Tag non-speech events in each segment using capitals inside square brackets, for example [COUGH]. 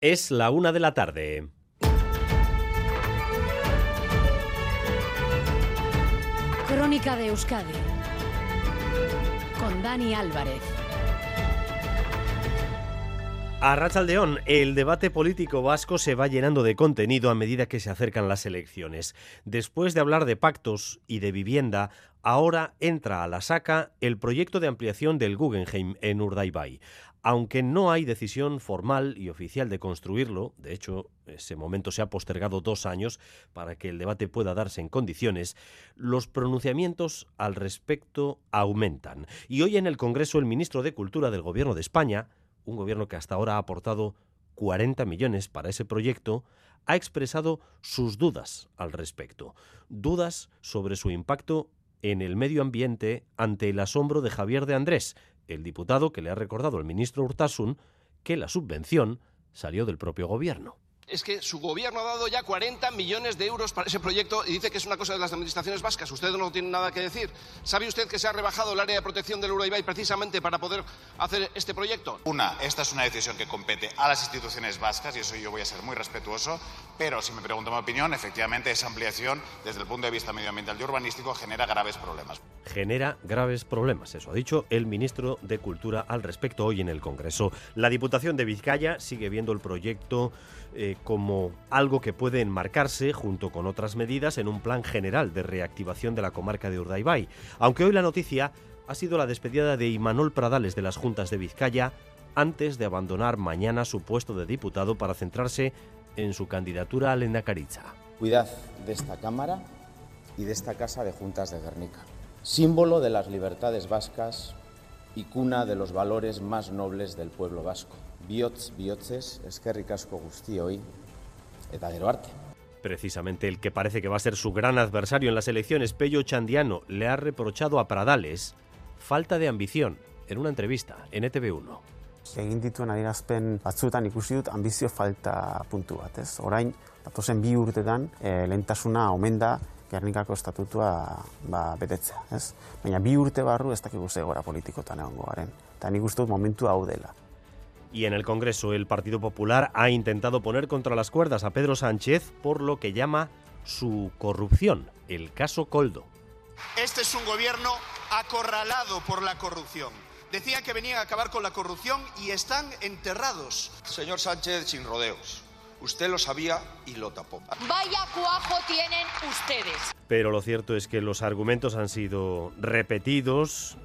Es la una de la tarde. Crónica de Euskadi con Dani Álvarez. A Rachaldeón, el debate político vasco se va llenando de contenido a medida que se acercan las elecciones. Después de hablar de pactos y de vivienda, ahora entra a la saca el proyecto de ampliación del Guggenheim en Urdaibai. Aunque no hay decisión formal y oficial de construirlo, de hecho, ese momento se ha postergado dos años para que el debate pueda darse en condiciones, los pronunciamientos al respecto aumentan. Y hoy en el Congreso el ministro de Cultura del Gobierno de España, un gobierno que hasta ahora ha aportado 40 millones para ese proyecto, ha expresado sus dudas al respecto. Dudas sobre su impacto en el medio ambiente ante el asombro de Javier de Andrés, el diputado que le ha recordado al ministro Urtasun que la subvención salió del propio gobierno es que su gobierno ha dado ya 40 millones de euros para ese proyecto y dice que es una cosa de las administraciones vascas. Usted no tiene nada que decir. ¿Sabe usted que se ha rebajado el área de protección del Urdaibai precisamente para poder hacer este proyecto? Una, esta es una decisión que compete a las instituciones vascas y eso yo voy a ser muy respetuoso, pero si me pregunto mi opinión, efectivamente esa ampliación desde el punto de vista medioambiental y urbanístico genera graves problemas. Genera graves problemas, eso ha dicho el ministro de Cultura al respecto hoy en el Congreso. La Diputación de Vizcaya sigue viendo el proyecto eh, como algo que puede enmarcarse, junto con otras medidas, en un plan general de reactivación de la comarca de Urdaibai. Aunque hoy la noticia ha sido la despedida de Imanol Pradales de las Juntas de Vizcaya antes de abandonar mañana su puesto de diputado para centrarse en su candidatura a Caricha. Cuidad de esta Cámara y de esta Casa de Juntas de Guernica, símbolo de las libertades vascas y cuna de los valores más nobles del pueblo vasco. Bihotz bihotzez eskerrik asko guztioi eta gero arte. Precisamente el que parece que va a ser su gran adversario en las elecciones, Pello Chandiano, le ha reprochado a Pradales falta de ambición en una entrevista en ETV1. Egin dituen adierazpen batzuetan ikusi dut ambizio falta puntu bat, ez? Orain, datozen bi urtetan, e, lehentasuna omen da Gernikako estatutua ba, betetzea, ez? Baina bi urte barru ez dakigu zegora politikotan egongo garen. Eta nik uste dut momentu hau dela. Y en el Congreso el Partido Popular ha intentado poner contra las cuerdas a Pedro Sánchez por lo que llama su corrupción, el caso Coldo. Este es un gobierno acorralado por la corrupción. Decían que venían a acabar con la corrupción y están enterrados. Señor Sánchez, sin rodeos. Usted lo sabía y lo tapó. Vaya cuajo tienen ustedes. Pero lo cierto es que los argumentos han sido repetidos,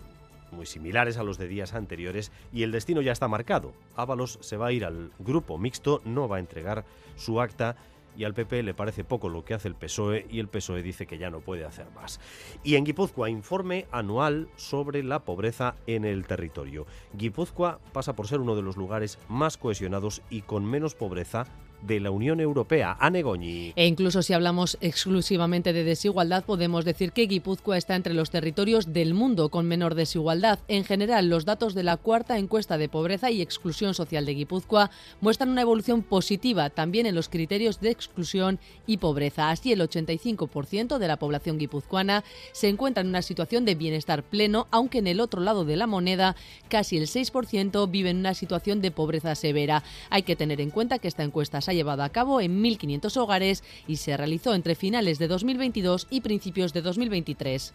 muy similares a los de días anteriores y el destino ya está marcado. Ábalos se va a ir al grupo mixto, no va a entregar su acta y al PP le parece poco lo que hace el PSOE y el PSOE dice que ya no puede hacer más. Y en Guipúzcoa, informe anual sobre la pobreza en el territorio. Guipúzcoa pasa por ser uno de los lugares más cohesionados y con menos pobreza de la Unión Europea. a Goñi. E incluso si hablamos exclusivamente de desigualdad, podemos decir que Guipúzcoa está entre los territorios del mundo con menor desigualdad. En general, los datos de la cuarta encuesta de pobreza y exclusión social de Guipúzcoa muestran una evolución positiva también en los criterios de exclusión y pobreza. Así, el 85% de la población guipuzcoana se encuentra en una situación de bienestar pleno, aunque en el otro lado de la moneda, casi el 6% vive en una situación de pobreza severa. Hay que tener en cuenta que esta encuesta se llevado a cabo en 1.500 hogares y se realizó entre finales de 2022 y principios de 2023.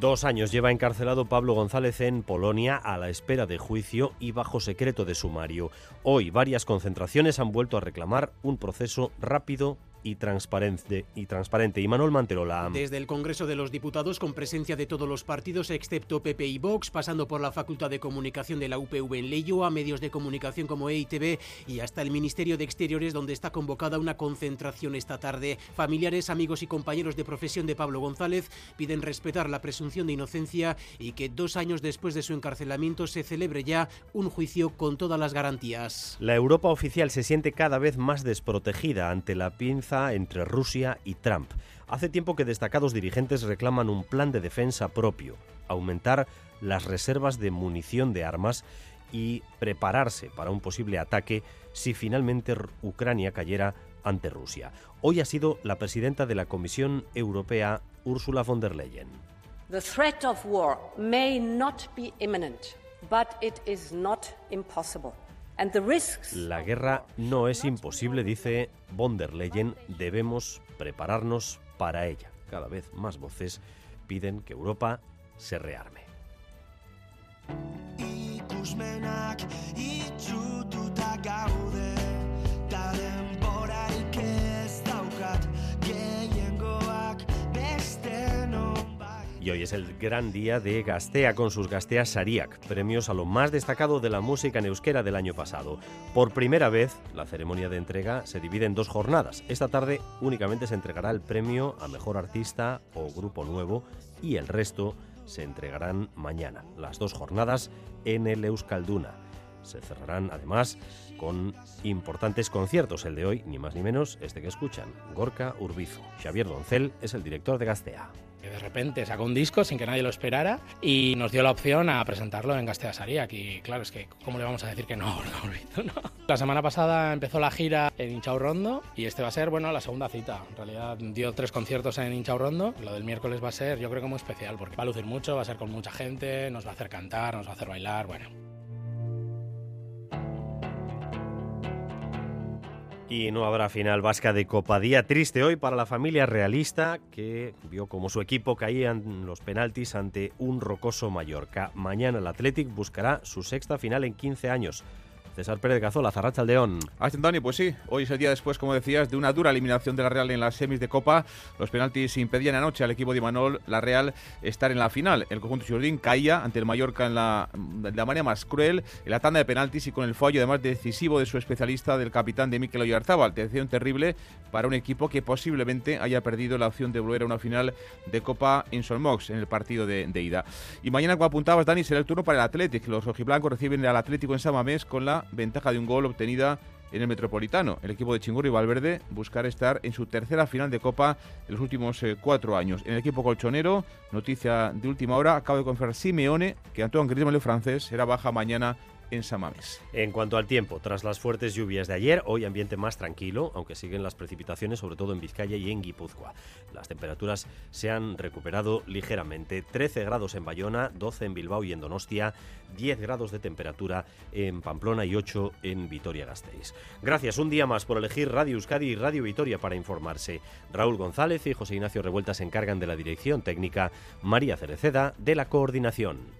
Dos años lleva encarcelado Pablo González en Polonia a la espera de juicio y bajo secreto de sumario. Hoy varias concentraciones han vuelto a reclamar un proceso rápido y transparente. Y transparente. Y Manuel Manterola. Desde el Congreso de los Diputados, con presencia de todos los partidos, excepto PP y Vox, pasando por la Facultad de Comunicación de la UPV en Leyo, a medios de comunicación como EITB y hasta el Ministerio de Exteriores, donde está convocada una concentración esta tarde. Familiares, amigos y compañeros de profesión de Pablo González piden respetar la presunción de inocencia y que dos años después de su encarcelamiento se celebre ya un juicio con todas las garantías. La Europa oficial se siente cada vez más desprotegida ante la pinza entre Rusia y Trump. Hace tiempo que destacados dirigentes reclaman un plan de defensa propio, aumentar las reservas de munición de armas y prepararse para un posible ataque si finalmente Ucrania cayera ante Rusia. Hoy ha sido la presidenta de la Comisión Europea, Ursula von der Leyen. The threat of war may not be imminent, but it is not impossible. La guerra no es imposible, dice von der Leyen, debemos prepararnos para ella. Cada vez más voces piden que Europa se rearme. Y hoy es el gran día de Gastea con sus Gasteas Sariak, premios a lo más destacado de la música en del año pasado. Por primera vez, la ceremonia de entrega se divide en dos jornadas. Esta tarde únicamente se entregará el premio a mejor artista o grupo nuevo y el resto se entregarán mañana. Las dos jornadas en el Euskalduna. Se cerrarán además con importantes conciertos. El de hoy, ni más ni menos, este que escuchan, Gorka Urbizo. Xavier Doncel es el director de Gastea. Que de repente sacó un disco sin que nadie lo esperara y nos dio la opción a presentarlo en Sariak y claro, es que ¿cómo le vamos a decir que no? [LAUGHS] No? La semana pasada empezó la gira en Inchau Rondo y este va a ser, bueno, la segunda cita. En realidad dio tres conciertos en Inchau Rondo. Lo del miércoles va a ser, yo creo que muy especial porque va a lucir mucho, va a ser con mucha gente, nos va a hacer cantar, nos va a hacer bailar, bueno. Y no habrá final vasca de Copa. Día triste hoy para la familia realista que vio como su equipo caía en los penaltis ante un rocoso Mallorca. Mañana el Athletic buscará su sexta final en 15 años. César Pérez Gazola, Zarracha Aldeón. Dani, pues sí, hoy es el día después, como decías, de una dura eliminación de la Real en las semis de Copa. Los penaltis impedían anoche al equipo de Imanol, la Real, estar en la final. El conjunto Jordín caía ante el Mallorca en la, de la manera más cruel, en la tanda de penaltis y con el fallo además decisivo de su especialista, del capitán de Mikel Oyarzábal. Decisión terrible para un equipo que posiblemente haya perdido la opción de volver a una final de Copa en Solmox en el partido de, de ida. Y mañana, como apuntabas, Dani, será el turno para el Athletic. Los rojiblancos reciben al Atlético en Samamés con la ventaja de un gol obtenida en el Metropolitano. El equipo de Chingurri Valverde buscar estar en su tercera final de Copa en los últimos eh, cuatro años. En el equipo colchonero, noticia de última hora, acaba de confirmar Simeone que Antoine Griezmann, el francés, será baja mañana en. En cuanto al tiempo, tras las fuertes lluvias de ayer, hoy ambiente más tranquilo, aunque siguen las precipitaciones, sobre todo en Vizcaya y en Guipúzcoa. Las temperaturas se han recuperado ligeramente. 13 grados en Bayona, 12 en Bilbao y en Donostia, 10 grados de temperatura en Pamplona y 8 en Vitoria-Gasteiz. Gracias un día más por elegir Radio Euskadi y Radio Vitoria para informarse. Raúl González y José Ignacio Revuelta se encargan de la dirección técnica, María Cereceda de la coordinación.